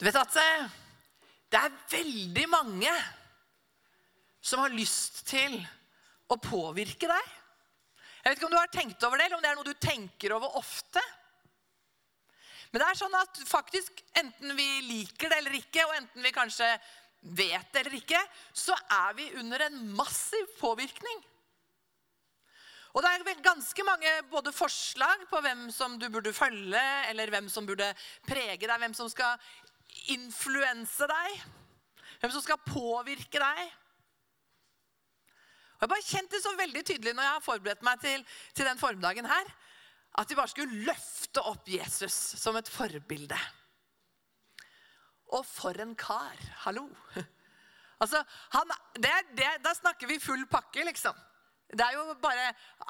Du vet at det er veldig mange som har lyst til å påvirke deg. Jeg vet ikke om du har tenkt over det, eller om det er noe du tenker over ofte. Men det er sånn at faktisk, enten vi liker det eller ikke, og enten vi kanskje vet det eller ikke, så er vi under en massiv påvirkning. Og det er ganske mange både forslag på hvem som du burde følge, eller hvem som burde prege deg, hvem som skal influense deg, hvem som skal påvirke deg. Og Jeg bare kjente det så veldig tydelig når jeg har forberedt meg til, til den formiddagen her, at vi bare skulle løfte opp Jesus som et forbilde. Og for en kar! Hallo! Altså, han, det, det, Da snakker vi full pakke, liksom. Det er jo bare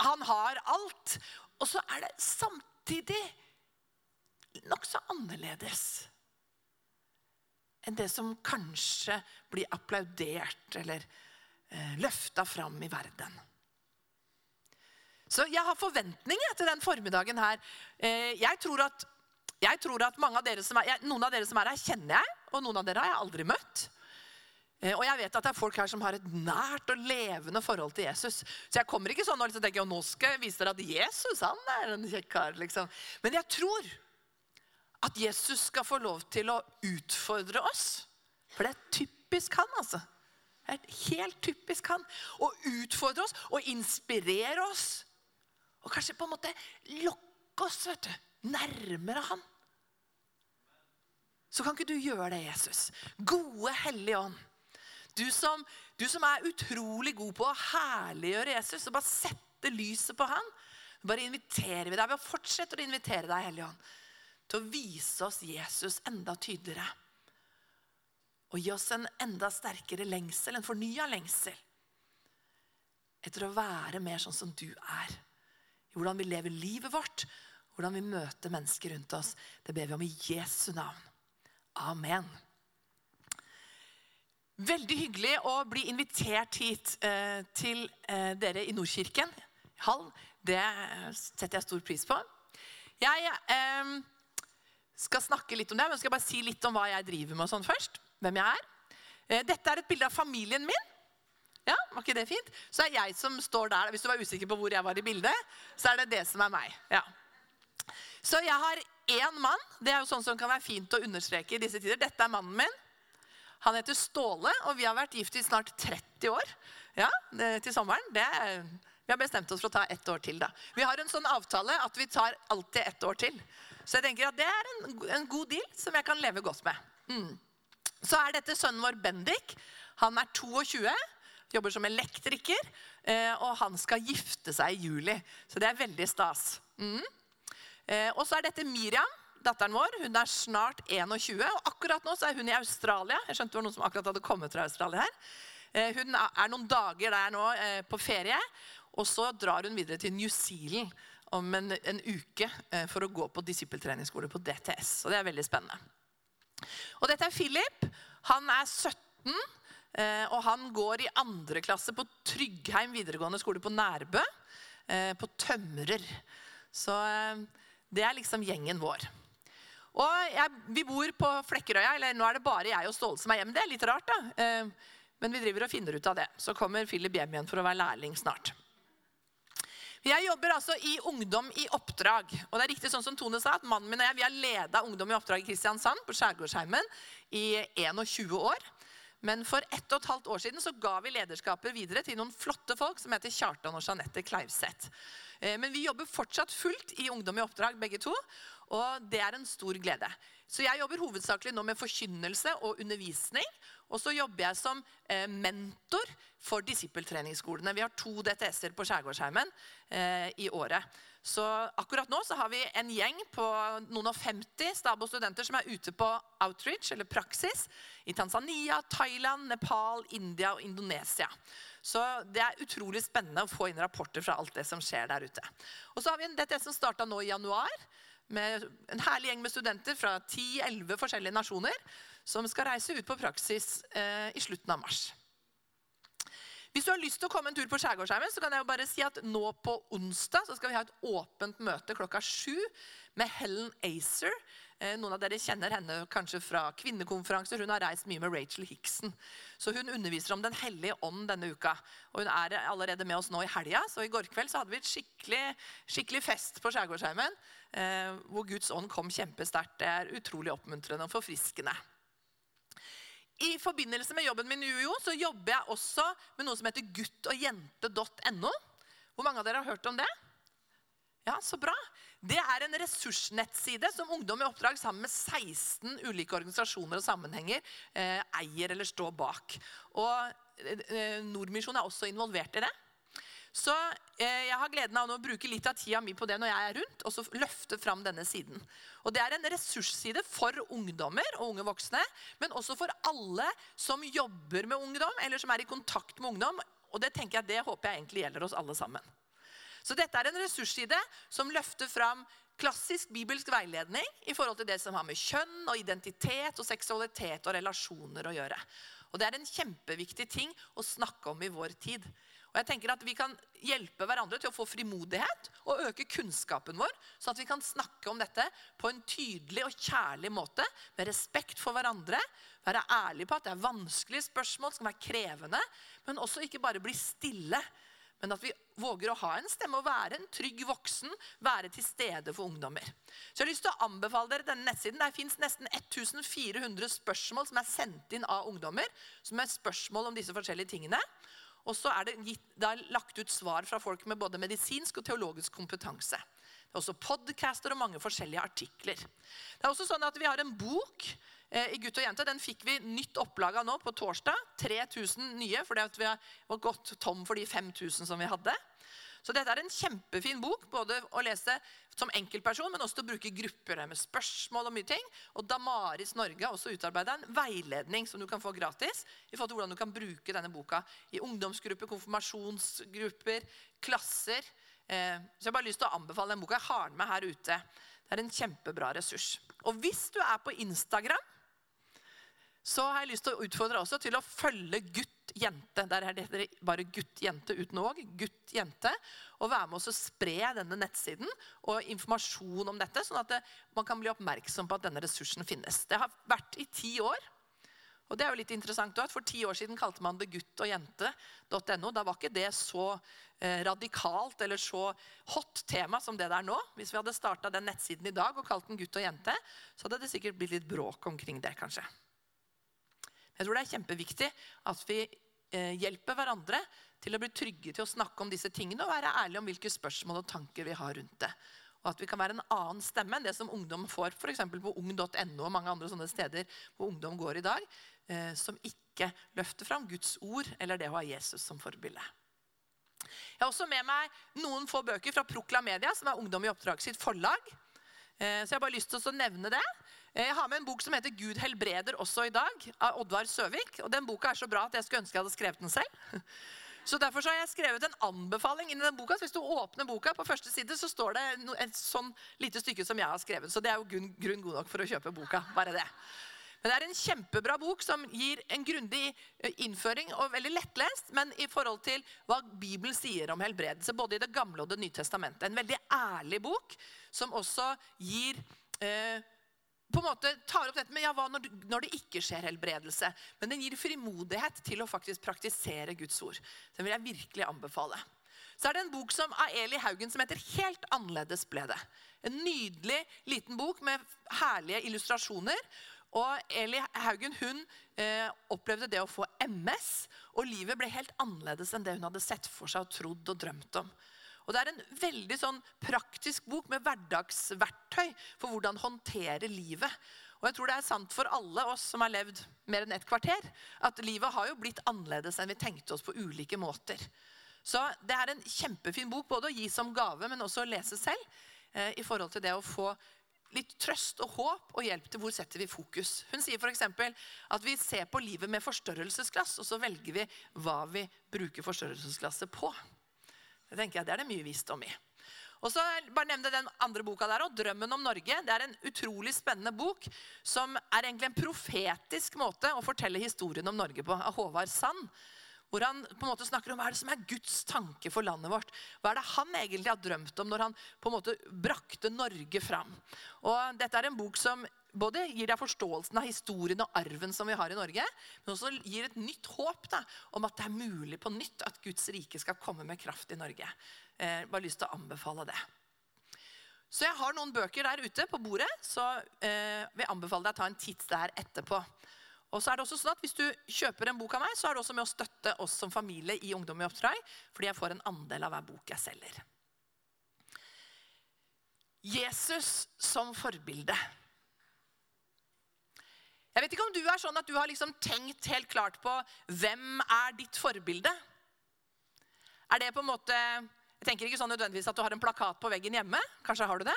Han har alt. Og så er det samtidig nokså annerledes enn det som kanskje blir applaudert eller eh, løfta fram i verden. Så jeg har forventninger til den formiddagen her. Eh, jeg, tror at, jeg tror at av er, jeg, Noen av dere som er her, kjenner jeg, og noen av dere har jeg aldri møtt. Eh, og jeg vet at det er folk her som har et nært og levende forhold til Jesus. Så jeg kommer ikke sånn og liksom tenker, nå skal jeg vise dere at Jesus han er en kjekk kar. Liksom. Men jeg tror at Jesus skal få lov til å utfordre oss. For det er typisk han, altså. Det er helt typisk han. Å utfordre oss og inspirere oss. Og kanskje på en måte lokke oss vet du, nærmere han. Så kan ikke du gjøre det, Jesus. Gode Hellige Ånd. Du som, du som er utrolig god på å herliggjøre Jesus og bare sette lyset på han. Bare inviterer vi deg ved å fortsette å invitere deg, Hellige Ånd til å vise oss Jesus enda tydeligere. Og gi oss en enda sterkere lengsel, en fornya lengsel. Etter å være mer sånn som du er. I hvordan vi lever livet vårt, hvordan vi møter mennesker rundt oss. Det ber vi om i Jesu navn. Amen. Veldig hyggelig å bli invitert hit eh, til eh, dere i Nordkirken. Hall. Det setter jeg stor pris på. Jeg eh, skal snakke litt om det, men skal bare si litt om hva jeg driver med. og sånn først, hvem jeg er. Eh, dette er et bilde av familien min. Ja, var ikke det fint? Så er jeg som står der. Hvis du var usikker på hvor jeg var i bildet, så er det det som er meg. Ja. Så jeg har én mann. Det er jo sånn som kan være fint å understreke i disse tider. Dette er mannen min. Han heter Ståle, og vi har vært gift i snart 30 år. Ja, til sommeren. Det er, vi har bestemt oss for å ta ett år til. da. Vi har en sånn avtale at vi tar alltid ett år til. Så jeg tenker at det er en, en god deal som jeg kan leve godt med. Mm. Så er dette sønnen vår Bendik. Han er 22, jobber som elektriker, eh, og han skal gifte seg i juli. Så det er veldig stas. Mm. Eh, og så er dette Miriam, datteren vår. Hun er snart 21, og akkurat nå er hun i Australia. Jeg skjønte det var noen som akkurat hadde kommet fra Australia her. Eh, hun er noen dager der nå på ferie, og så drar hun videre til New Zealand om en, en uke eh, for å gå på disippeltreningsskole på DTS. Og det er veldig spennende. Og dette er Philip. Han er 17, eh, og han går i andre klasse på Tryggheim videregående skole på Nærbø. Eh, på Tømrer. Så det er liksom gjengen vår. Og jeg, Vi bor på Flekkerøya. eller Nå er det bare jeg og Ståle som er hjemme. Det er litt rart, da. Men vi driver og finner ut av det. Så kommer Philip hjem igjen for å være lærling snart. Jeg jobber altså i Ungdom i oppdrag. Og det er riktig sånn som Tone sa, at Mannen min og jeg vi har leda Ungdom i oppdrag i Kristiansand på Skjærgårdsheimen i 21 år. Men for ett og et halvt år siden så ga vi lederskapet videre til noen flotte folk som heter Kjartan og Jeanette Kleivseth. Eh, men vi jobber fortsatt fullt i Ungdom i oppdrag, begge to. Og det er en stor glede. Så jeg jobber hovedsakelig nå med forkynnelse og undervisning. Og så jobber jeg som eh, mentor for disippeltreningsskolene. Vi har to DTS-er på Skjærgårdsheimen eh, i året. Så akkurat nå så har vi en gjeng på noen og 50 Stabo studenter som er ute på outreach, eller praksis, i Tanzania, Thailand, Nepal, India og Indonesia. Så det er utrolig spennende å få inn rapporter fra alt det som skjer der ute. Og så har vi en DTS som starta nå i januar med en herlig gjeng med studenter fra 10-11 forskjellige nasjoner som skal reise ut på praksis eh, i slutten av mars. Hvis du har lyst til å komme en tur på Skjærgårdsheimen, så kan jeg jo bare si at nå på onsdag så skal vi ha et åpent møte klokka sju med Helen Acer Eh, noen av dere kjenner henne kanskje fra kvinnekonferanser. Hun har reist mye med Rachel Hickson. Så hun underviser om Den hellige ånd denne uka. Og hun er allerede med oss nå i helga. Så i går kveld så hadde vi et skikkelig, skikkelig fest på Skjærgårdsheimen. Eh, hvor Guds ånd kom kjempesterkt. Det er utrolig oppmuntrende og forfriskende. I forbindelse med jobben min i UiO så jobber jeg også med noe som heter guttogjente.no. Hvor mange av dere har hørt om det? Ja, så bra. Det er en ressursnettside som Ungdom i oppdrag sammen med 16 ulike organisasjoner og sammenhenger eh, eier eller står bak. Og eh, Nordmisjon er også involvert i det. Så eh, jeg har gleden av å bruke litt av tida mi på det når jeg er rundt, og så løfte fram denne siden. Og Det er en ressursside for ungdommer og unge voksne, men også for alle som jobber med ungdom, eller som er i kontakt med ungdom. Og det tenker jeg, det håper jeg egentlig gjelder oss alle sammen. Så dette er en ressursside som løfter fram klassisk bibelsk veiledning i forhold til det som har med kjønn og identitet og seksualitet og relasjoner å gjøre. Og Det er en kjempeviktig ting å snakke om i vår tid. Og jeg tenker at Vi kan hjelpe hverandre til å få frimodighet og øke kunnskapen vår, sånn at vi kan snakke om dette på en tydelig og kjærlig måte, med respekt for hverandre. Være ærlig på at det er vanskelige spørsmål, som er krevende, men også ikke bare bli stille. Men at vi våger å ha en stemme og være en trygg voksen, være til stede for ungdommer. Så jeg har lyst til å anbefale dere denne nettsiden. Der fins nesten 1400 spørsmål som er sendt inn av ungdommer. Som er spørsmål om disse forskjellige tingene. Og så er det, gitt, det er lagt ut svar fra folk med både medisinsk og teologisk kompetanse. Det er også podcaster og mange forskjellige artikler. Det er også sånn at Vi har en bok eh, i Gutt og jente. Den fikk vi nytt opplag av nå på torsdag. 3000 nye, fordi vi har gått tom for de 5000 som vi hadde. Så dette er en kjempefin bok både å lese som enkeltperson, men også til å bruke grupper med spørsmål og mye ting. Og Damaris Norge har også utarbeida en veiledning som du kan få gratis. i forhold til hvordan du kan bruke denne boka i ungdomsgrupper, konfirmasjonsgrupper, klasser. Eh, så jeg har bare lyst til å anbefale den boka. Jeg har den med her ute. Det er en kjempebra ressurs. Og hvis du er på Instagram, så har jeg lyst til å utfordre deg også til å følge gutt jente. Der er det bare gutt-jente uten òg. Gutt-jente. Og være med oss og spre denne nettsiden og informasjon om dette, sånn at det, man kan bli oppmerksom på at denne ressursen finnes. Det har vært i ti år. Og det er jo litt interessant også, at For ti år siden kalte man det gutt og jente.no. Da var ikke det så eh, radikalt eller så hot tema som det der nå. Hvis vi hadde starta den nettsiden i dag og kalt den gutt og jente, så hadde det sikkert blitt litt bråk omkring det. kanskje. Jeg tror det er kjempeviktig at vi eh, hjelper hverandre til å bli trygge til å snakke om disse tingene og være ærlige om hvilke spørsmål og tanker vi har rundt det. Og at vi kan være en annen stemme enn det som ungdom får f.eks. på ung.no og mange andre sånne steder hvor ungdom går i dag, eh, som ikke løfter fram Guds ord eller det å ha Jesus som forbilde. Jeg har også med meg noen få bøker fra Prokla Media, som er Ungdom i oppdrag sitt forlag. Eh, så jeg har bare lyst til å nevne det. Eh, jeg har med en bok som heter 'Gud helbreder' også i dag, av Oddvar Søvik. Og Den boka er så bra at jeg skulle ønske jeg hadde skrevet den selv. Så Derfor så har jeg skrevet en anbefaling inni den boka. Så Hvis du åpner boka, på første side så står det et sånn lite stykke som jeg har skrevet. Så det er jo grunn god nok for å kjøpe boka. bare det. Men Det er en kjempebra bok som gir en grundig eh, innføring og veldig lettlest, men i forhold til hva Bibelen sier om helbredelse, både i Det gamle og Det nye testamentet. En veldig ærlig bok som også gir eh, på en måte tar opp dette med ja, hva når, når, det ikke skjer helbredelse. Men den gir frimodighet til å faktisk praktisere Guds ord. Den vil jeg virkelig anbefale. Så er det en bok som, av Eli Haugen som heter 'Helt annerledes ble det'. En nydelig liten bok med herlige illustrasjoner. Og Eli Haugen hun eh, opplevde det å få MS, og livet ble helt annerledes enn det hun hadde sett for seg og trodd og drømt om. Og Det er en veldig sånn praktisk bok med hverdagsverktøy for hvordan håndtere livet. Og jeg tror det er sant for alle oss som har levd mer enn et kvarter, at livet har jo blitt annerledes enn vi tenkte oss på ulike måter. Så det er en kjempefin bok både å gi som gave, men også å lese selv. Eh, I forhold til det å få litt trøst og håp og hjelp til hvor setter vi fokus. Hun sier f.eks. at vi ser på livet med forstørrelsesglass, og så velger vi hva vi bruker forstørrelsesglasset på. Det tenker jeg, det er det mye visdom i. Og så bare nevne den andre boka der også, 'Drømmen om Norge'. Det er en utrolig spennende bok som er egentlig en profetisk måte å fortelle historien om Norge på av Håvard Sand. hvor han på en måte snakker om hva er det som er Guds tanke for landet vårt. Hva er det han egentlig har drømt om når han på en måte brakte Norge fram. Og Dette er en bok som både gir deg forståelsen av historien og arven som vi har i Norge, men også gir et nytt håp da, om at det er mulig på nytt at Guds rike skal komme med kraft i Norge. Eh, bare lyst til å anbefale det. Så jeg har noen bøker der ute på bordet, så eh, vil anbefale deg å ta en titt der etterpå. Og så er det også sånn at Hvis du kjøper en bok av meg, så er det også med å støtte oss som familie i Ungdom i oppdrag, fordi jeg får en andel av hver bok jeg selger. Jesus som forbilde. Jeg vet ikke om du er sånn at du har liksom tenkt helt klart på hvem er ditt forbilde. Er det på en måte Jeg tenker ikke sånn nødvendigvis at du har en plakat på veggen hjemme. Kanskje har du det.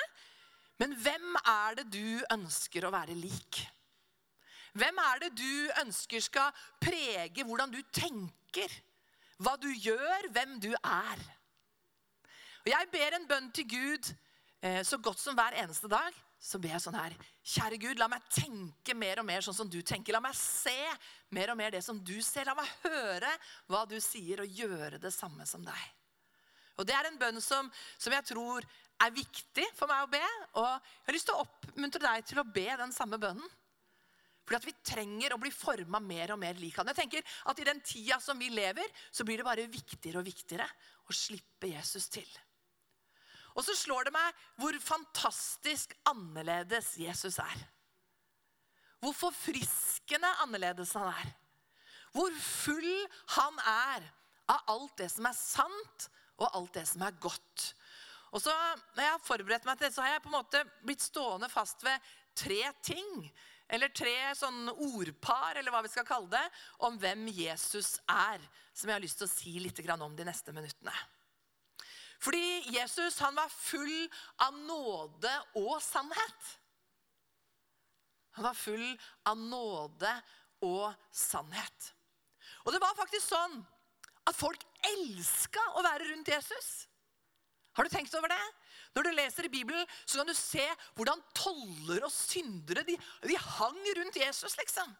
Men hvem er det du ønsker å være lik? Hvem er det du ønsker skal prege hvordan du tenker? Hva du gjør, hvem du er? Og Jeg ber en bønn til Gud eh, så godt som hver eneste dag. Så ber jeg sånn her Kjære Gud, la meg tenke mer og mer sånn som du tenker. La meg se mer og mer det som du ser. La meg høre hva du sier, og gjøre det samme som deg. Og Det er en bønn som, som jeg tror er viktig for meg å be. Og jeg har lyst til å oppmuntre deg til å be den samme bønnen. Fordi at vi trenger å bli forma mer og mer lik han. Jeg tenker at I den tida som vi lever, så blir det bare viktigere og viktigere å slippe Jesus til. Og så slår det meg hvor fantastisk annerledes Jesus er. Hvor forfriskende annerledes han er. Hvor full han er av alt det som er sant, og alt det som er godt. Og så, Når jeg har forberedt meg til det, så har jeg på en måte blitt stående fast ved tre ting. Eller tre sånn ordpar, eller hva vi skal kalle det, om hvem Jesus er. Som jeg har lyst til å si litt om de neste minuttene. Fordi Jesus han var full av nåde og sannhet. Han var full av nåde og sannhet. Og det var faktisk sånn at folk elska å være rundt Jesus. Har du tenkt over det? Når du leser i Bibelen, så kan du se hvordan toller og syndere de, de hang rundt Jesus. liksom.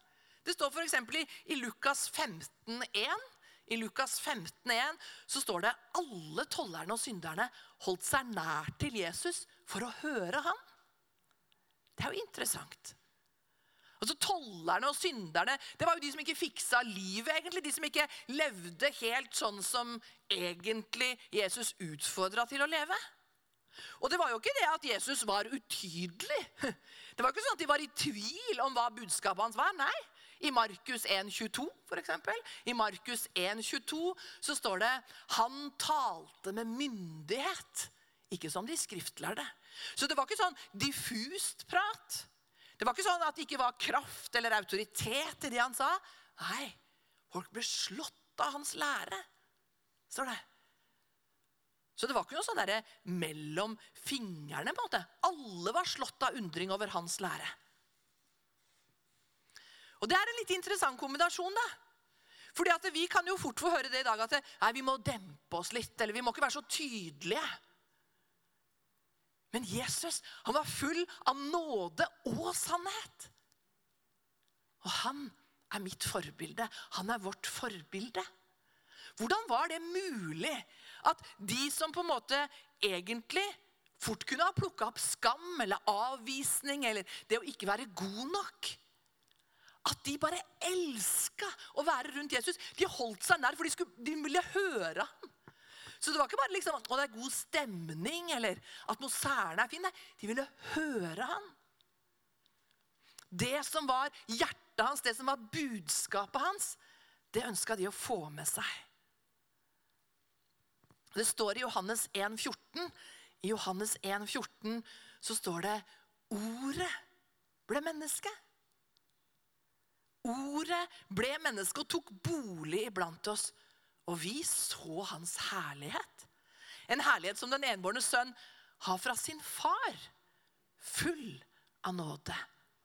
Det står f.eks. I, i Lukas 15,1 i Lukas 15,1 så står det alle tollerne og synderne holdt seg nær til Jesus for å høre ham. Det er jo interessant. Altså Tollerne og synderne det var jo de som ikke fiksa livet. egentlig, De som ikke levde helt sånn som egentlig Jesus utfordra til å leve. Og det var jo ikke det at Jesus var utydelig. Det var ikke sånn at de var i tvil om hva budskapet hans var. Nei, i Markus 1,22 f.eks. I Markus 1,22 så står det han talte med myndighet. Ikke som de skriftlærde. Så det var ikke sånn diffust prat. Det var ikke sånn at det ikke var kraft eller autoritet i det han sa. Nei, folk ble slått av hans lære, står det. Så det var ikke noe sånn der mellom fingrene. på en måte. Alle var slått av undring over hans lære. Og Det er en litt interessant kombinasjon. da. Fordi at Vi kan jo fort få høre det i dag at nei, vi må dempe oss litt, eller vi må ikke være så tydelige. Men Jesus han var full av nåde og sannhet. Og han er mitt forbilde. Han er vårt forbilde. Hvordan var det mulig at de som på en måte egentlig fort kunne ha plukka opp skam eller avvisning eller det å ikke være god nok at de bare elska å være rundt Jesus. De holdt seg nær, for de, skulle, de ville høre ham. Så det var ikke bare liksom, at det er god stemning eller atmosfæren er fin. Nei, de ville høre ham. Det som var hjertet hans, det som var budskapet hans, det ønska de å få med seg. Det står i Johannes 1,14. I Johannes 1,14 så står det 'Ordet ble menneske'. Ordet ble menneske og tok bolig iblant oss, og vi så hans herlighet. En herlighet som den enbårne sønn har fra sin far, full av nåde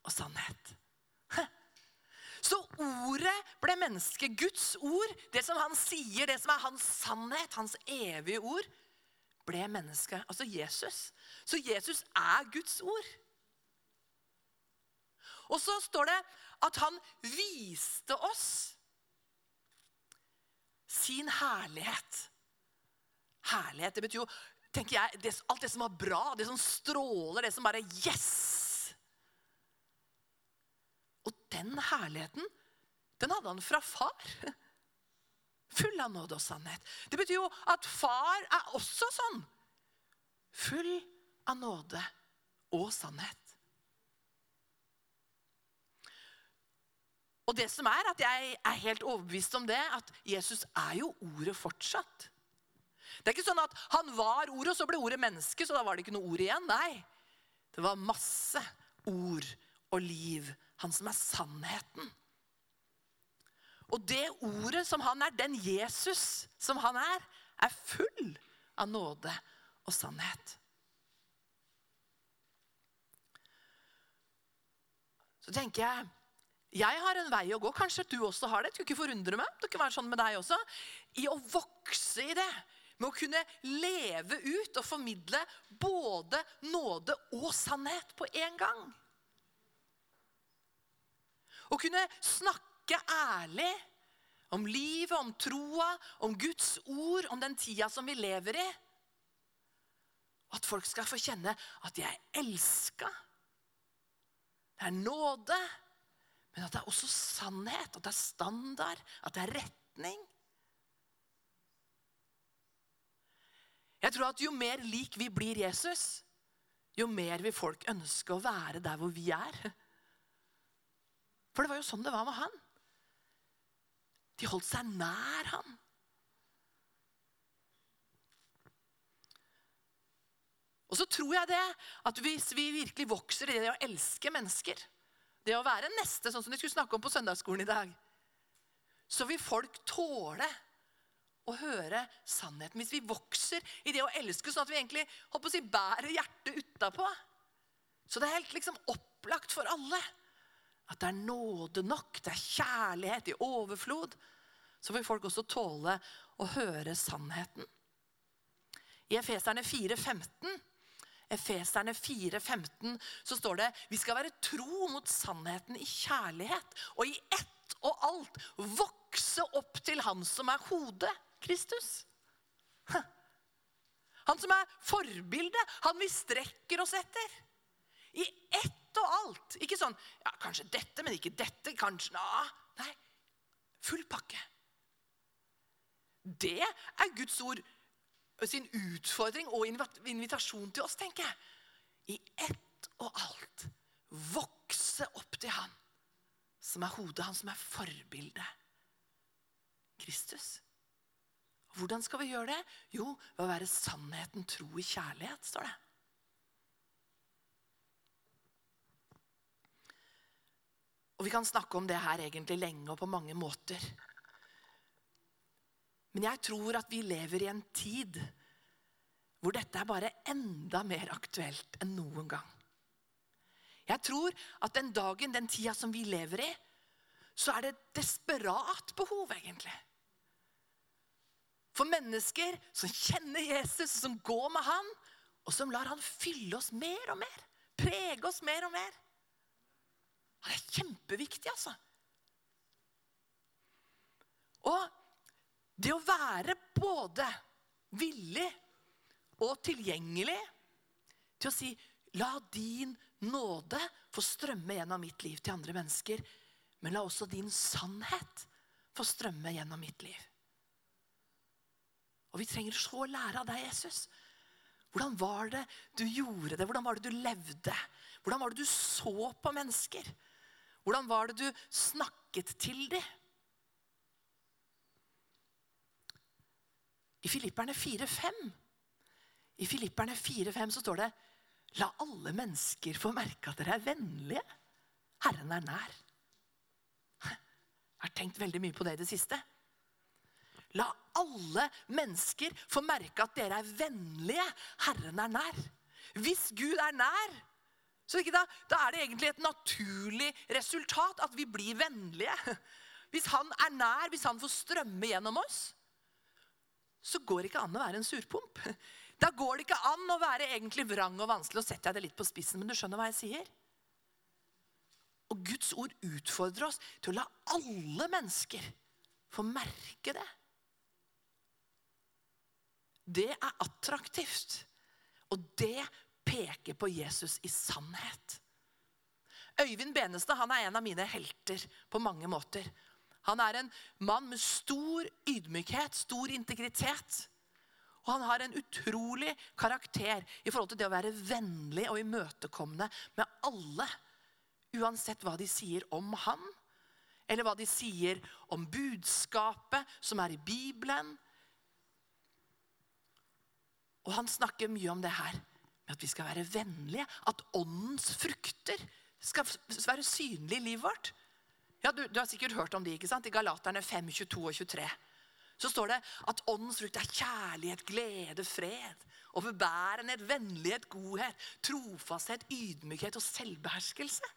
og sannhet. Så ordet ble menneske. Guds ord, det som han sier, det som er hans sannhet, hans evige ord, ble menneske. Altså Jesus. Så Jesus er Guds ord. Og så står det at han viste oss sin herlighet. Herlighet, det betyr jo tenker jeg, alt det som var bra, det som stråler, det som bare Yes! Og den herligheten, den hadde han fra far. Full av nåde og sannhet. Det betyr jo at far er også sånn. Full av nåde og sannhet. Og det som er, at jeg er helt overbevist om det, at Jesus er jo ordet fortsatt. Det er ikke sånn at han var ordet, og så ble ordet menneske, så da var det ikke noe ord igjen. Nei. Det var masse ord og liv. Han som er sannheten. Og det ordet som han er, den Jesus som han er, er full av nåde og sannhet. Så tenker jeg jeg har en vei å gå. Kanskje du også har det. Det skulle ikke forundre meg. Det kan være sånn med deg også. I å vokse i det. Med å kunne leve ut og formidle både nåde og sannhet på en gang. Å kunne snakke ærlig om livet, om troa, om Guds ord, om den tida som vi lever i. At folk skal få kjenne at de er elska. Det er nåde. Men at det er også sannhet, at det er standard, at det er retning. Jeg tror at Jo mer lik vi blir Jesus, jo mer vil folk ønske å være der hvor vi er. For det var jo sånn det var med han. De holdt seg nær han. Og så tror jeg det, at hvis vi virkelig vokser i det å elske mennesker, det å være neste, sånn som de skulle snakke om på søndagsskolen i dag, så vil folk tåle å høre sannheten. Hvis vi vokser i det å elske, sånn at vi egentlig håper å si, bærer hjertet utapå. Så det er helt liksom opplagt for alle at det er nåde nok, det er kjærlighet i overflod. Så vil folk også tåle å høre sannheten. I Efeserne 4,15 Efeserne 4,15 så står det vi skal være tro mot sannheten i kjærlighet og i ett og alt vokse opp til Han som er hodet, Kristus. Han som er forbildet, han vi strekker oss etter. I ett og alt. Ikke sånn ja, kanskje dette, men ikke dette. Kanskje na. Nei. Full pakke. Det er Guds ord sin utfordring og invitasjon til oss, tenker jeg. I ett og alt vokse opp til Han som er hodet, Han som er forbildet. Kristus. Hvordan skal vi gjøre det? Jo, ved å være sannheten tro i kjærlighet, står det. Og Vi kan snakke om det her egentlig lenge og på mange måter. Men jeg tror at vi lever i en tid hvor dette er bare enda mer aktuelt enn noen gang. Jeg tror at den dagen, den tida som vi lever i, så er det et desperat behov, egentlig. For mennesker som kjenner Jesus, som går med han, og som lar han fylle oss mer og mer. Prege oss mer og mer. Det er kjempeviktig, altså. Og det å være både villig og tilgjengelig til å si La din nåde få strømme gjennom mitt liv til andre mennesker. Men la også din sannhet få strømme gjennom mitt liv. Og vi trenger så å lære av deg, Jesus. Hvordan var det du gjorde det? Hvordan var det du levde? Hvordan var det du så på mennesker? Hvordan var det du snakket til dem? I Filipperne 4,5 I Filipperne 4,5 så står det La alle mennesker få merke at dere er vennlige. Herren er nær. Jeg har tenkt veldig mye på det i det siste. La alle mennesker få merke at dere er vennlige. Herren er nær. Hvis Gud er nær, så da, da er det egentlig et naturlig resultat at vi blir vennlige. Hvis han er nær, hvis han får strømme gjennom oss, så går det ikke an å være en surpomp. Da går det ikke an å være egentlig vrang og vanskelig. og setter jeg det litt på spissen, men du skjønner hva jeg sier? Og Guds ord utfordrer oss til å la alle mennesker få merke det. det er attraktivt. Og det peker på Jesus i sannhet. Øyvind Benestad han er en av mine helter på mange måter. Han er en mann med stor ydmykhet, stor integritet. Og han har en utrolig karakter i forhold til det å være vennlig og imøtekommende med alle. Uansett hva de sier om han, eller hva de sier om budskapet som er i Bibelen. Og han snakker mye om det her med at vi skal være vennlige. At åndens frukter skal være synlige i livet vårt. Ja, du, du, har sikkert hørt om de, ikke sant? I Galaterne 5, 22 og 23. Så står det at åndens frukt er kjærlighet, glede, fred, overbærenhet, vennlighet, godhet, trofasthet, ydmykhet og selvbeherskelse.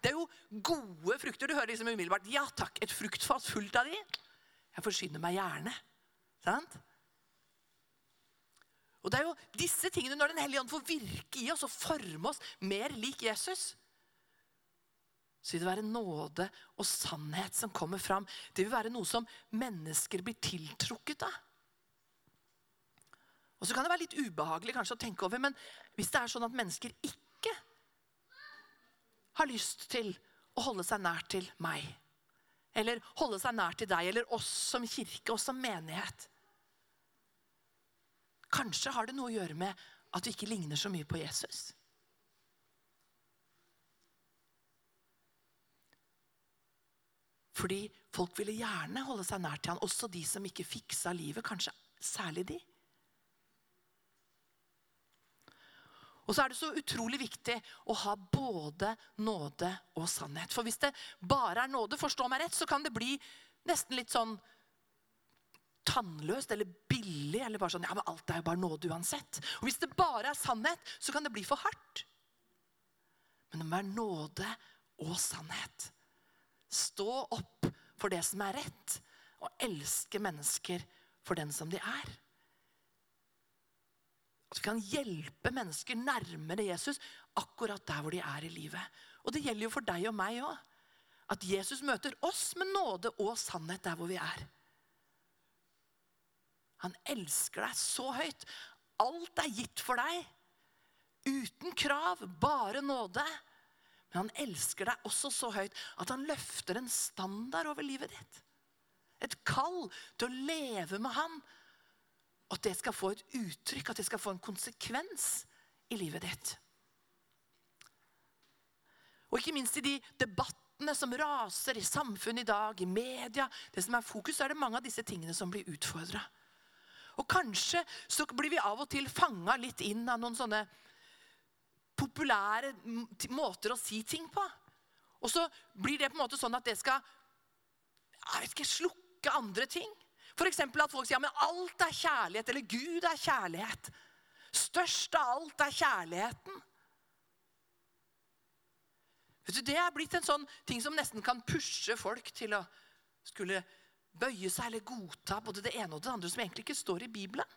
Det er jo gode frukter. Du hører liksom umiddelbart ja takk, et fruktfat fullt av de. Jeg forsyner meg gjerne. Sant? Og det er jo disse tingene, Når Den hellige ånd får virke i oss og forme oss mer lik Jesus, så vil det være nåde og sannhet som kommer fram. Det vil være noe som mennesker blir tiltrukket av. Og så kan det være litt ubehagelig kanskje å tenke over, men hvis det er sånn at mennesker ikke har lyst til å holde seg nær til meg, eller holde seg nær til deg eller oss som kirke, oss som menighet Kanskje har det noe å gjøre med at vi ikke ligner så mye på Jesus. Fordi folk ville gjerne holde seg nær til han, også de som ikke fiksa livet. Kanskje særlig de. Og så er det så utrolig viktig å ha både nåde og sannhet. For hvis det bare er nåde, forstå meg rett, så kan det bli nesten litt sånn tannløst eller billig. Eller bare sånn Ja, men alt er jo bare nåde uansett. Og hvis det bare er sannhet, så kan det bli for hardt. Men det må være nåde og sannhet. Stå opp for det som er rett, og elske mennesker for den som de er. At vi kan hjelpe mennesker nærmere Jesus akkurat der hvor de er i livet. Og det gjelder jo for deg og meg òg. At Jesus møter oss med nåde og sannhet der hvor vi er. Han elsker deg så høyt. Alt er gitt for deg. Uten krav, bare nåde. Men han elsker deg også så høyt at han løfter en standard over livet ditt. Et kall til å leve med han. At det skal få et uttrykk, at det skal få en konsekvens i livet ditt. Og ikke minst i de debattene som raser i samfunnet i dag, i media, det som er fokus, er det mange av disse tingene som blir utfordra. Og kanskje så blir vi av og til fanga litt inn av noen sånne populære måter å si ting på. Og så blir det på en måte sånn at det skal jeg vet ikke, slukke andre ting. F.eks. at folk sier ja, alt er kjærlighet, eller Gud er kjærlighet. Størst av alt er kjærligheten. Du, Det er blitt en sånn ting som nesten kan pushe folk til å skulle bøye seg eller godta både det ene og det andre som egentlig ikke står i Bibelen.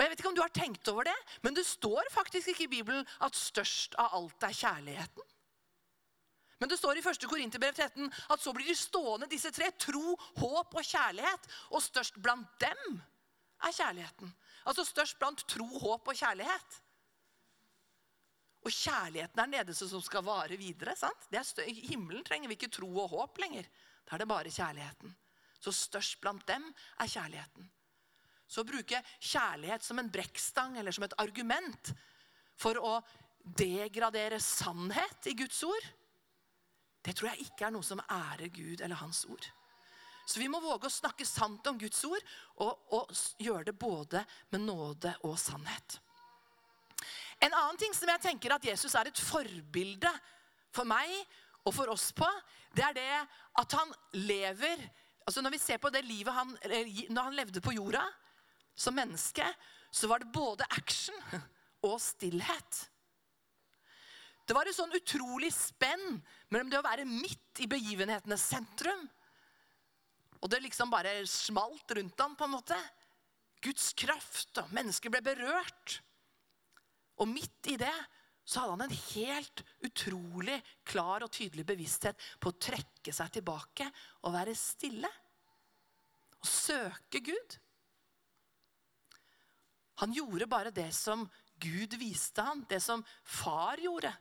Og jeg vet ikke om du har tenkt over det, men det står faktisk ikke i Bibelen at størst av alt er kjærligheten. Men det står i 1. Korinterbrev 13 at så blir de stående, disse tre. Tro, håp og kjærlighet. Og størst blant dem er kjærligheten. Altså størst blant tro, håp og kjærlighet. Og kjærligheten er den eneste som skal vare videre. sant? I himmelen trenger vi ikke tro og håp lenger. Da er det bare kjærligheten. Så størst blant dem er kjærligheten. Så å bruke kjærlighet som en brekkstang eller som et argument for å degradere sannhet i Guds ord, det tror jeg ikke er noe som ærer Gud eller Hans ord. Så vi må våge å snakke sant om Guds ord og, og gjøre det både med nåde og sannhet. En annen ting som jeg tenker at Jesus er et forbilde for meg og for oss på, det er det at han lever altså Når vi ser på det livet han, når han levde på jorda, som menneske, så var det både action og stillhet. Det var et sånn utrolig spenn mellom det å være midt i begivenhetenes sentrum og det liksom bare smalt rundt ham, på en måte. Guds kraft, og mennesker ble berørt. Og midt i det så hadde han en helt utrolig klar og tydelig bevissthet på å trekke seg tilbake og være stille. Og søke Gud. Han gjorde bare det som Gud viste ham, det som far gjorde.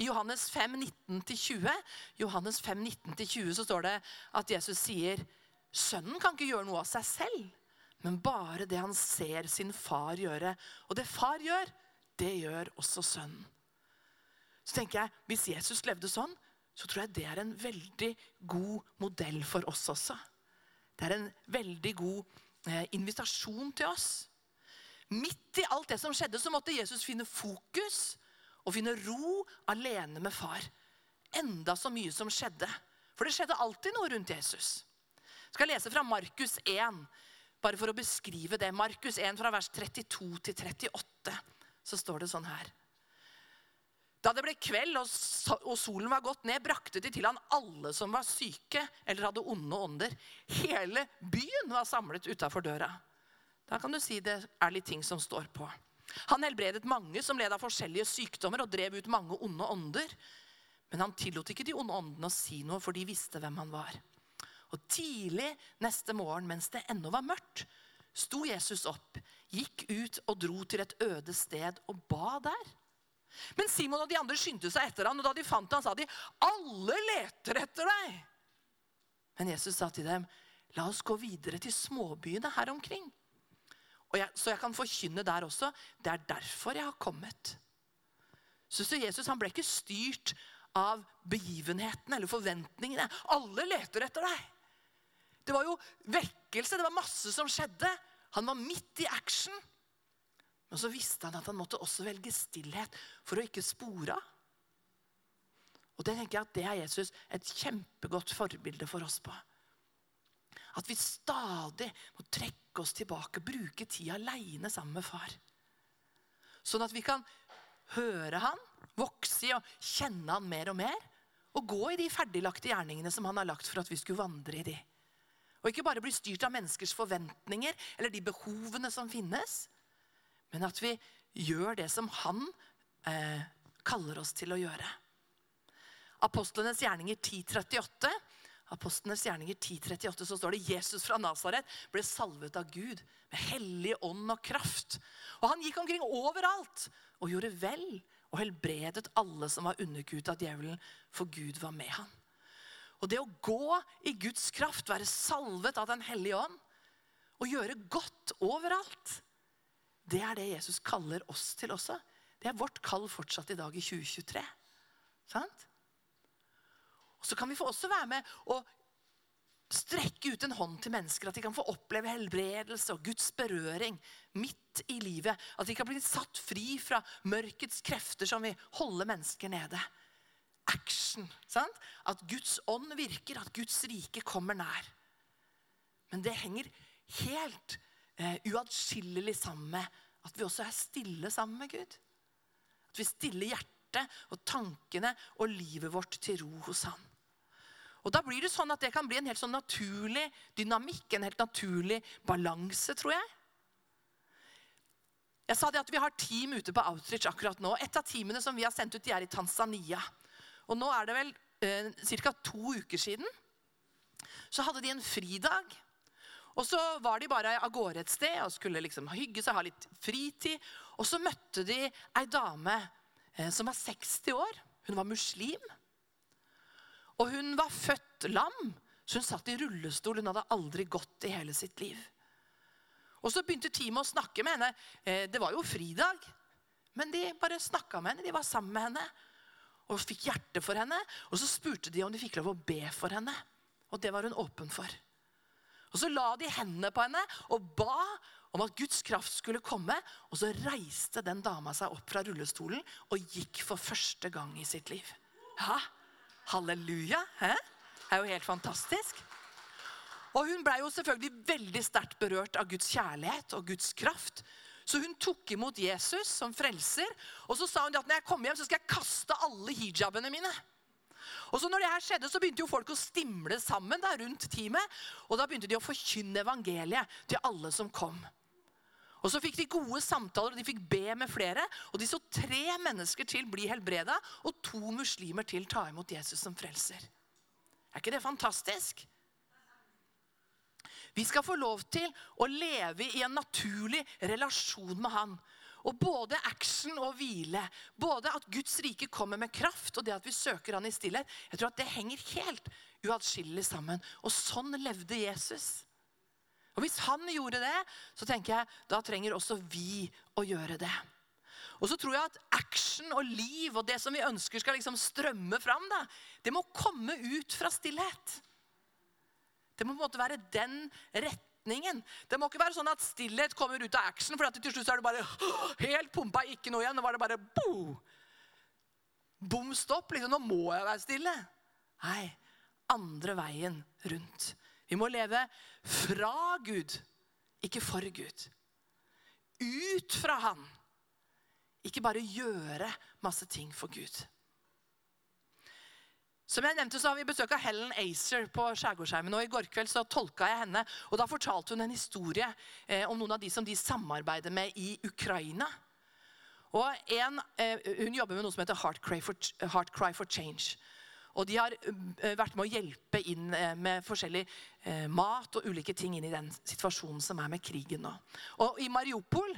I Johannes 5, 19-20 Johannes 5, 19-20 så står det at Jesus sier sønnen kan ikke gjøre noe av seg selv, men bare det han ser sin far gjøre. Og det far gjør, det gjør også sønnen. Så tenker jeg, Hvis Jesus levde sånn, så tror jeg det er en veldig god modell for oss også. Det er en veldig god eh, invitasjon til oss. Midt i alt det som skjedde, så måtte Jesus finne fokus og finne ro alene med far. Enda så mye som skjedde. For det skjedde alltid noe rundt Jesus. Jeg skal lese fra Markus 1, bare for å beskrive det. Markus 1 fra vers 32 til 38. Så står det sånn her. Da det ble kveld og solen var gått ned, brakte de til han alle som var syke eller hadde onde ånder. Hele byen var samlet utafor døra. Da kan du si det er litt ting som står på. Han helbredet mange som led av forskjellige sykdommer og drev ut mange onde ånder. Men han tillot ikke de onde åndene å si noe, for de visste hvem han var. Og Tidlig neste morgen, mens det ennå var mørkt, sto Jesus opp, gikk ut og dro til et øde sted og ba der. Men Simon og de andre skyndte seg etter ham, og da de fant ham, sa de, 'Alle leter etter deg.' Men Jesus sa til dem, 'La oss gå videre til småbyene her omkring.' Jeg, så jeg kan forkynne der også. Det er derfor jeg har kommet. Så, så Jesus han ble ikke styrt av begivenhetene eller forventningene. Alle leter etter deg. Det var jo vekkelse, det var masse som skjedde. Han var midt i action. Men så visste han at han måtte også velge stillhet for å ikke spore av. Og det tenker jeg at det er Jesus et kjempegodt forbilde for oss på. At vi stadig må trekke oss tilbake, bruke tid aleine sammen med far. Sånn at vi kan høre han, vokse i og kjenne han mer og mer. Og gå i de ferdiglagte gjerningene som han har lagt for at vi skulle vandre i de. Og ikke bare bli styrt av menneskers forventninger eller de behovene som finnes, men at vi gjør det som han eh, kaller oss til å gjøre. Apostlenes gjerninger 1038 Apostlenes gjerninger 10.38 så står det Jesus fra Nasaret ble salvet av Gud med hellig ånd og kraft. Og Han gikk omkring overalt og gjorde vel og helbredet alle som var underkuet av djevelen, for Gud var med ham. Og Det å gå i Guds kraft, være salvet av Den hellige ånd og gjøre godt overalt, det er det Jesus kaller oss til også. Det er vårt kall fortsatt i dag i 2023. Sant? Og Så kan vi få også være med og strekke ut en hånd til mennesker. At de kan få oppleve helbredelse og Guds berøring midt i livet. At de kan bli satt fri fra mørkets krefter som vil holde mennesker nede. Action. Sant? At Guds ånd virker, at Guds rike kommer nær. Men det henger helt eh, uatskillelig sammen med at vi også er stille sammen med Gud. At vi stiller hjertet og tankene og livet vårt til ro hos Han. Og da blir Det sånn at det kan bli en helt sånn naturlig dynamikk, en helt naturlig balanse, tror jeg. Jeg sa det at Vi har team ute på outreach akkurat nå. Et av teamene som vi har sendt ut, de er i Tanzania. Og Nå er det vel eh, ca. to uker siden. Så hadde de en fridag. Og så var de bare av gårde et sted og skulle liksom hygge seg, ha litt fritid. Og så møtte de ei dame eh, som var 60 år. Hun var muslim. Og hun var født lam, så hun satt i rullestol. Hun hadde aldri gått i hele sitt liv. Og Så begynte teamet å snakke med henne. Eh, det var jo fridag, men de bare snakka med henne. De var sammen med henne og fikk hjerte for henne. Og så spurte de om de fikk lov å be for henne. Og det var hun åpen for. Og Så la de hendene på henne og ba om at Guds kraft skulle komme. Og så reiste den dama seg opp fra rullestolen og gikk for første gang i sitt liv. Ja, Halleluja! Hæ? Det er jo helt fantastisk. Og Hun ble jo selvfølgelig veldig sterkt berørt av Guds kjærlighet og Guds kraft. Så hun tok imot Jesus som frelser. Og så sa hun at når jeg kommer hjem, så skal jeg kaste alle hijabene mine. Og så når det her skjedde, så begynte jo folk å stimle sammen da, rundt teamet. Og da begynte de å forkynne evangeliet til alle som kom. Og Så fikk de gode samtaler, og de fikk be med flere. Og de så tre mennesker til bli helbreda, og to muslimer til ta imot Jesus som frelser. Er ikke det fantastisk? Vi skal få lov til å leve i en naturlig relasjon med han. Og både action og hvile, både at Guds rike kommer med kraft, og det at vi søker han i stillhet, jeg tror at det henger helt uatskillelig sammen. Og sånn levde Jesus. Og Hvis han gjorde det, så tenker jeg, da trenger også vi å gjøre det. Og så tror jeg at action og liv og det som vi ønsker skal liksom strømme fram, da, det må komme ut fra stillhet. Det må på en måte være den retningen. Det må ikke være sånn at stillhet kommer ut av action, for til slutt er det bare helt pumpa, ikke noe igjen. Nå var det bare bo. Bom stopp. liksom, Nå må jeg være stille. Nei, andre veien rundt. Vi må leve fra Gud, ikke for Gud. Ut fra Han. Ikke bare gjøre masse ting for Gud. Som jeg nevnte, så har vi besøk av Helen Acer på Skjærgårdsheimen. og I går kveld så tolka jeg henne, og da fortalte hun en historie eh, om noen av de som de samarbeider med i Ukraina. Og en, eh, Hun jobber med noe som heter Heart Cry for, Heart Cry for Change. Og de har eh, vært med å hjelpe inn eh, med forskjellig eh, mat og ulike ting inn i den situasjonen som er med krigen nå. Og i Mariupol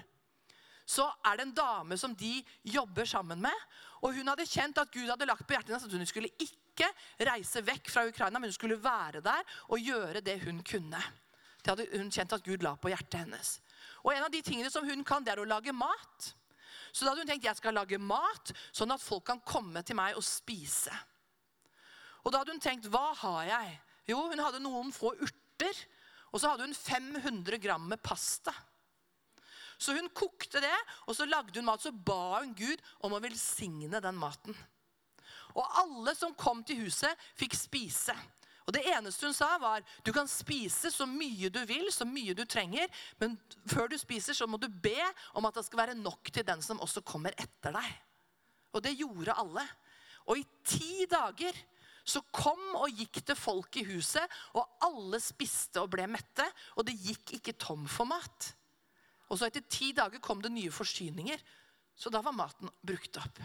så er det en dame som de jobber sammen med. Og hun hadde kjent at Gud hadde lagt på hjertet hennes at hun skulle ikke reise vekk fra Ukraina, men hun skulle være der og gjøre det hun kunne. Det hadde hun kjent at Gud la på hjertet hennes. Og en av de tingene som hun kan, det er å lage mat. Så da hadde hun tenkt jeg skal lage mat, sånn at folk kan komme til meg og spise. Og da hadde hun tenkt hva har jeg? Jo, hun hadde noen få urter. Og så hadde hun 500 gram med pasta. Så hun kokte det, og så lagde hun mat. Så ba hun Gud om å velsigne den maten. Og alle som kom til huset, fikk spise. Og Det eneste hun sa, var du kan spise så mye du vil, så mye du trenger, men før du spiser, så må du be om at det skal være nok til den som også kommer etter deg. Og det gjorde alle. Og i ti dager så kom og gikk det folk i huset, og alle spiste og ble mette. Og det gikk ikke tom for mat. Og så etter ti dager kom det nye forsyninger. Så da var maten brukt opp.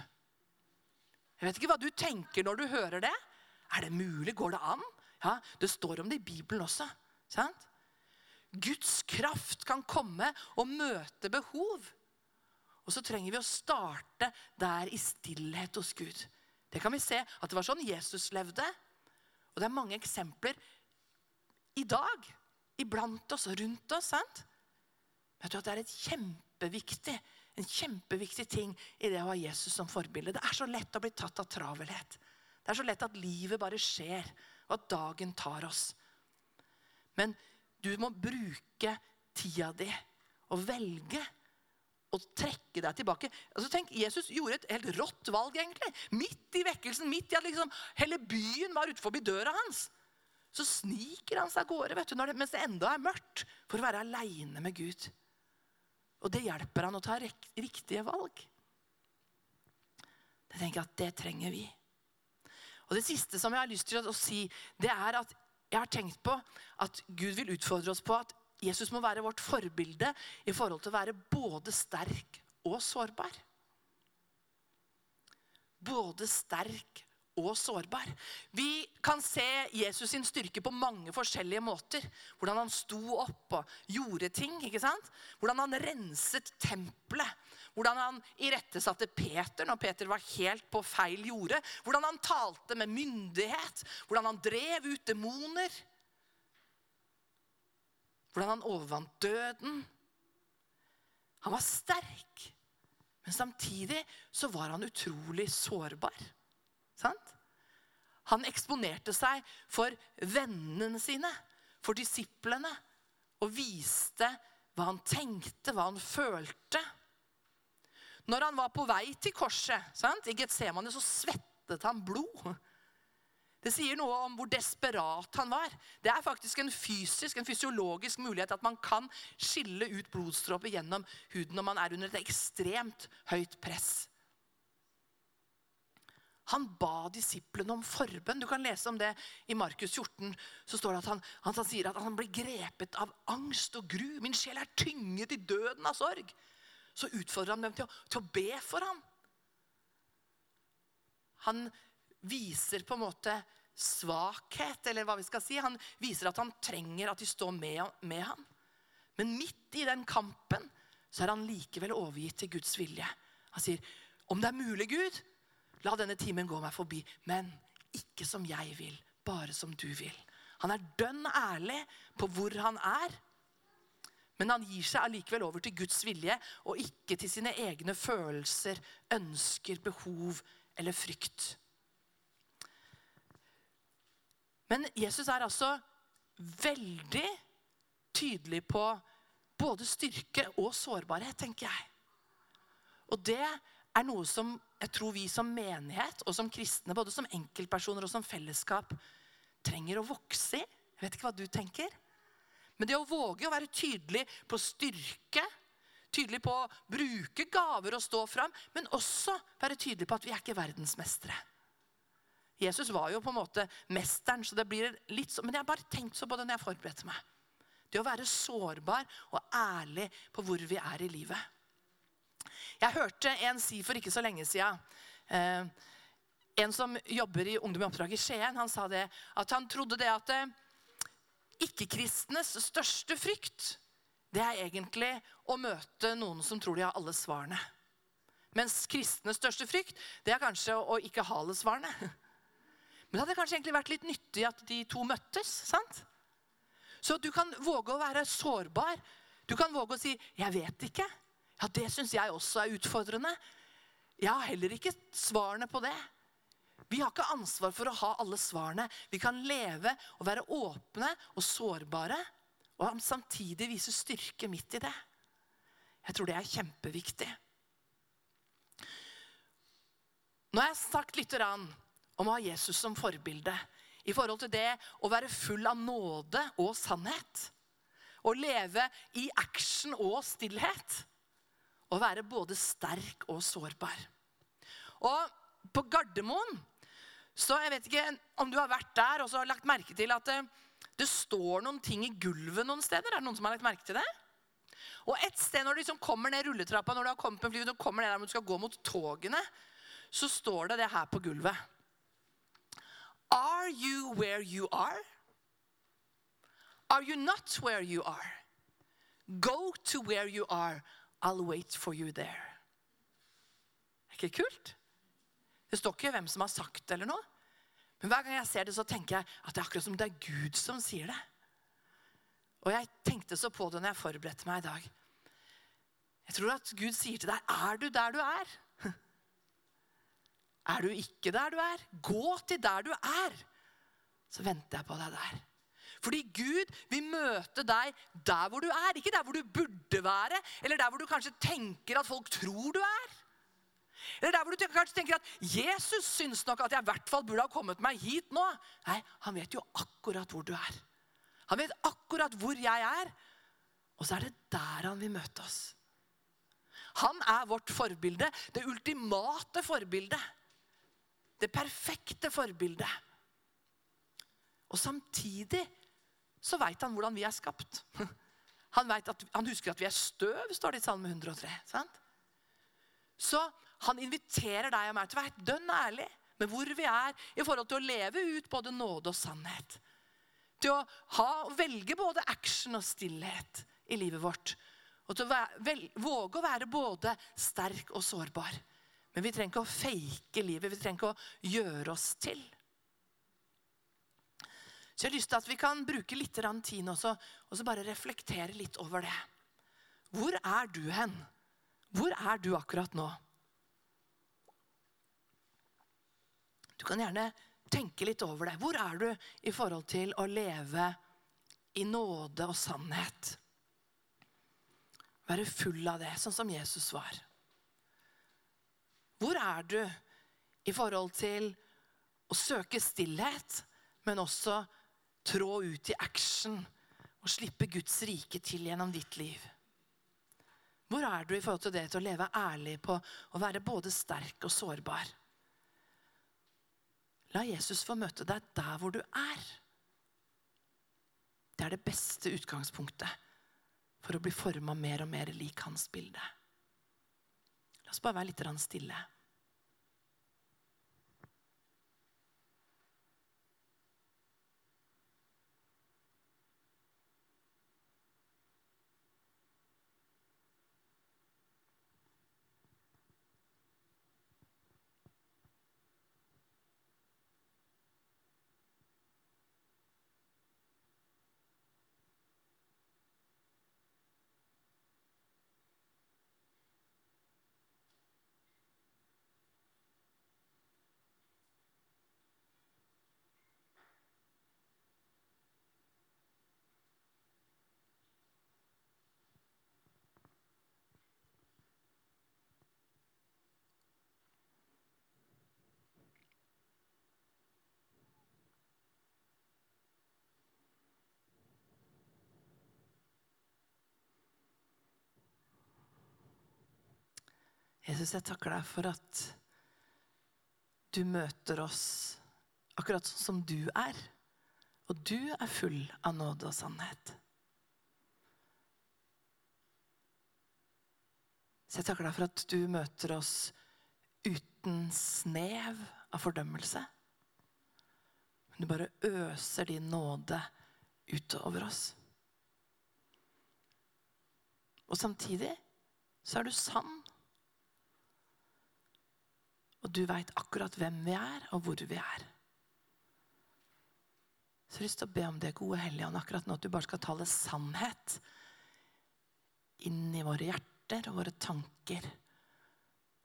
Jeg vet ikke hva du tenker når du hører det. Er det mulig? Går det an? Ja, Det står om det i Bibelen også. sant? Guds kraft kan komme og møte behov. Og så trenger vi å starte der i stillhet hos Gud. Det kan vi se at det var sånn Jesus levde. Og det er mange eksempler i dag iblant oss og rundt oss. sant? Jeg tror at det er et kjempeviktig, en kjempeviktig ting i det å ha Jesus som forbilde. Det er så lett å bli tatt av travelhet. Det er så lett at livet bare skjer, og at dagen tar oss. Men du må bruke tida di og velge å trekke deg tilbake. Altså tenk, Jesus gjorde et helt rått valg. egentlig. Midt i vekkelsen, midt i at liksom, hele byen var utenfor døra hans. Så sniker han seg av gårde vet du, det, mens det enda er mørkt, for å være aleine med Gud. Og det hjelper han å ta riktige valg. Jeg tenker at det trenger vi. Og Det siste som jeg har lyst til å si, det er at jeg har tenkt på at Gud vil utfordre oss på at Jesus må være vårt forbilde i forhold til å være både sterk og sårbar. Både sterk og sårbar. Vi kan se Jesus sin styrke på mange forskjellige måter. Hvordan han sto opp og gjorde ting. ikke sant? Hvordan han renset tempelet. Hvordan han irettesatte Peter når Peter var helt på feil jorde. Hvordan han talte med myndighet. Hvordan han drev ut demoner. Hvordan han overvant døden. Han var sterk, men samtidig så var han utrolig sårbar. Sant? Han eksponerte seg for vennene sine, for disiplene, og viste hva han tenkte, hva han følte. Når han var på vei til korset sant? i Getsemane, så svettet han blod. Det sier noe om hvor desperat han var. Det er faktisk en fysisk, en fysiologisk mulighet at man kan skille ut blodstråper gjennom huden når man er under et ekstremt høyt press. Han ba disiplene om forbønn. Du kan lese om det i Markus 14. så står det at han, han, han sier at han blir grepet av angst og gru. Min sjel er tynget i døden av sorg. Så utfordrer han dem til å, til å be for ham. Han viser på en måte svakhet, eller hva vi skal si. Han viser at han trenger at de står med, med ham. Men midt i den kampen så er han likevel overgitt til Guds vilje. Han sier, 'Om det er mulig, Gud, la denne timen gå meg forbi.' Men ikke som jeg vil, bare som du vil. Han er dønn ærlig på hvor han er. Men han gir seg allikevel over til Guds vilje og ikke til sine egne følelser, ønsker, behov eller frykt. Men Jesus er altså veldig tydelig på både styrke og sårbarhet, tenker jeg. Og det er noe som jeg tror vi som menighet og som kristne, både som enkeltpersoner og som fellesskap, trenger å vokse i. Jeg vet ikke hva du tenker. Men det å våge å være tydelig på styrke, tydelig på å bruke gaver og stå fram, men også være tydelig på at vi er ikke verdensmestere. Jesus var jo på en måte mesteren, så det blir litt sånn. men jeg har bare tenkt så på det når jeg forberedte meg. Det å være sårbar og ærlig på hvor vi er i livet. Jeg hørte en si for ikke så lenge siden eh, En som jobber i Ungdom i oppdrag i Skien, han sa det, at han trodde det at eh, ikke-kristenes største frykt det er egentlig å møte noen som tror de har alle svarene. Mens kristenes største frykt det er kanskje å ikke ha alle svarene. Men det hadde kanskje egentlig vært litt nyttig at de to møttes. sant? Så du kan våge å være sårbar. Du kan våge å si 'Jeg vet ikke'. Ja, Det syns jeg også er utfordrende. Jeg har heller ikke svarene på det. Vi har ikke ansvar for å ha alle svarene. Vi kan leve og være åpne og sårbare, og samtidig vise styrke midt i det. Jeg tror det er kjempeviktig. Nå har jeg sagt litt om å ha Jesus som forbilde i forhold til det å være full av nåde og sannhet. Å leve i action og stillhet. Å være både sterk og sårbar. Og på Gardermoen så Jeg vet ikke om du har vært der og så har lagt merke til at det, det står noen ting i gulvet noen steder. Er det noen som har lagt merke til det? Og et sted når du liksom kommer ned rulletrappa, når du har kommet med fly, og kommer ned der du skal gå mot togene, så står det det her på gulvet. Are you where you are? Are you not where you are? Go to where you are. I'll wait for you there. Er ikke kult? Det står ikke hvem som har sagt det, eller noe. Men hver gang jeg ser det, så tenker jeg at det er akkurat som det er Gud som sier det. Og jeg tenkte så på det når jeg forberedte meg i dag. Jeg tror at Gud sier til deg, 'Er du der du er?' Er du ikke der du er? Gå til der du er. Så venter jeg på deg der. Fordi Gud vil møte deg der hvor du er, ikke der hvor du burde være, eller der hvor du kanskje tenker at folk tror du er. Eller der hvor du kanskje tenker at Jesus syns nok at jeg i hvert fall burde ha kommet meg hit nå. Nei, han vet jo akkurat hvor du er. Han vet akkurat hvor jeg er. Og så er det der han vil møte oss. Han er vårt forbilde, det ultimate forbildet. Det perfekte forbildet. Og samtidig så veit han hvordan vi er skapt. Han, at, han, husker at vi er støv, står det i Salme 103. Sant? Så han inviterer deg og meg til å være dønn ærlig med hvor vi er i forhold til å leve ut både nåde og sannhet. Til å ha, velge både action og stillhet i livet vårt. Og til å våge å være både sterk og sårbar. Men vi trenger ikke å fake livet. Vi trenger ikke å gjøre oss til. Så jeg har lyst til at vi kan bruke litt tid også, og så bare reflektere litt over det. Hvor er du hen? Hvor er du akkurat nå? Du kan gjerne tenke litt over det. Hvor er du i forhold til å leve i nåde og sannhet? Være full av det, sånn som Jesus var. Hvor er du i forhold til å søke stillhet, men også trå ut i action og slippe Guds rike til gjennom ditt liv? Hvor er du i forhold til det til å leve ærlig på å være både sterk og sårbar? La Jesus få møte deg der hvor du er. Det er det beste utgangspunktet for å bli forma mer og mer lik hans bilde. La oss bare være litt stille. Jesus, jeg takker deg for at du møter oss akkurat sånn som du er. Og du er full av nåde og sannhet. Så jeg takker deg for at du møter oss uten snev av fordømmelse. Men du bare øser din nåde utover oss. Og samtidig så er du sann. Og du veit akkurat hvem vi er, og hvor vi er. Så jeg har lyst til å be om det, gode Helligånd, akkurat nå at du bare skal tale sannhet inn i våre hjerter og våre tanker.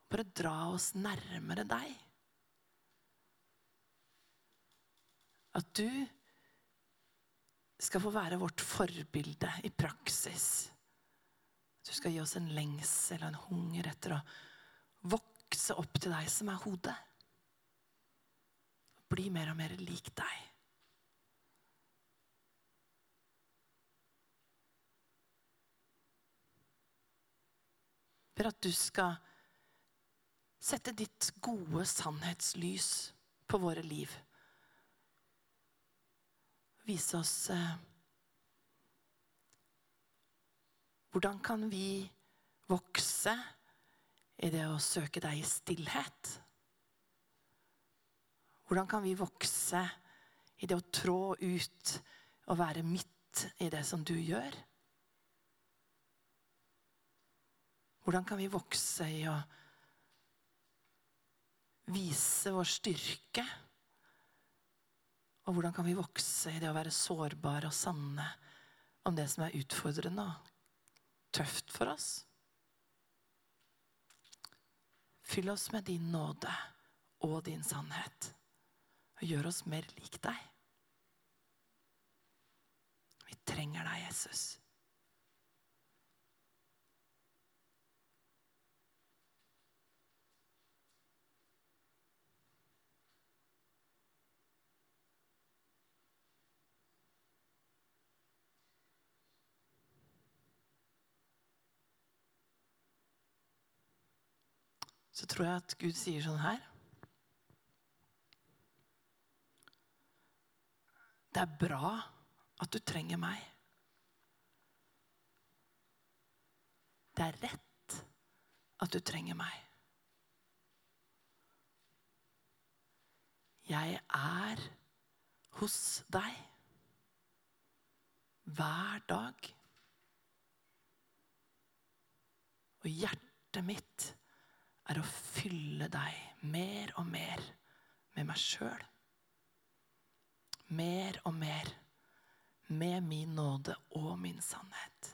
Bare dra oss nærmere deg. At du skal få være vårt forbilde i praksis. Du skal gi oss en lengsel og en hunger etter å vokse opp til deg som er hodet. Bli mer og mer lik deg. For at du skal sette ditt gode sannhetslys på våre liv. Vise oss eh, hvordan kan vi vokse i det å søke deg i stillhet? Hvordan kan vi vokse i det å trå ut og være midt i det som du gjør? Hvordan kan vi vokse i å vise vår styrke? Og hvordan kan vi vokse i det å være sårbare og sanne om det som er utfordrende og tøft for oss? Fyll oss med din nåde og din sannhet. Og gjør oss mer lik deg. Vi trenger deg, Jesus. Så tror jeg at Gud sier sånn her Det er bra at du trenger meg. Det er rett at du trenger meg. Jeg er hos deg hver dag. Og hjertet mitt er å fylle deg mer og mer med meg sjøl. Mer og mer med min nåde og min sannhet.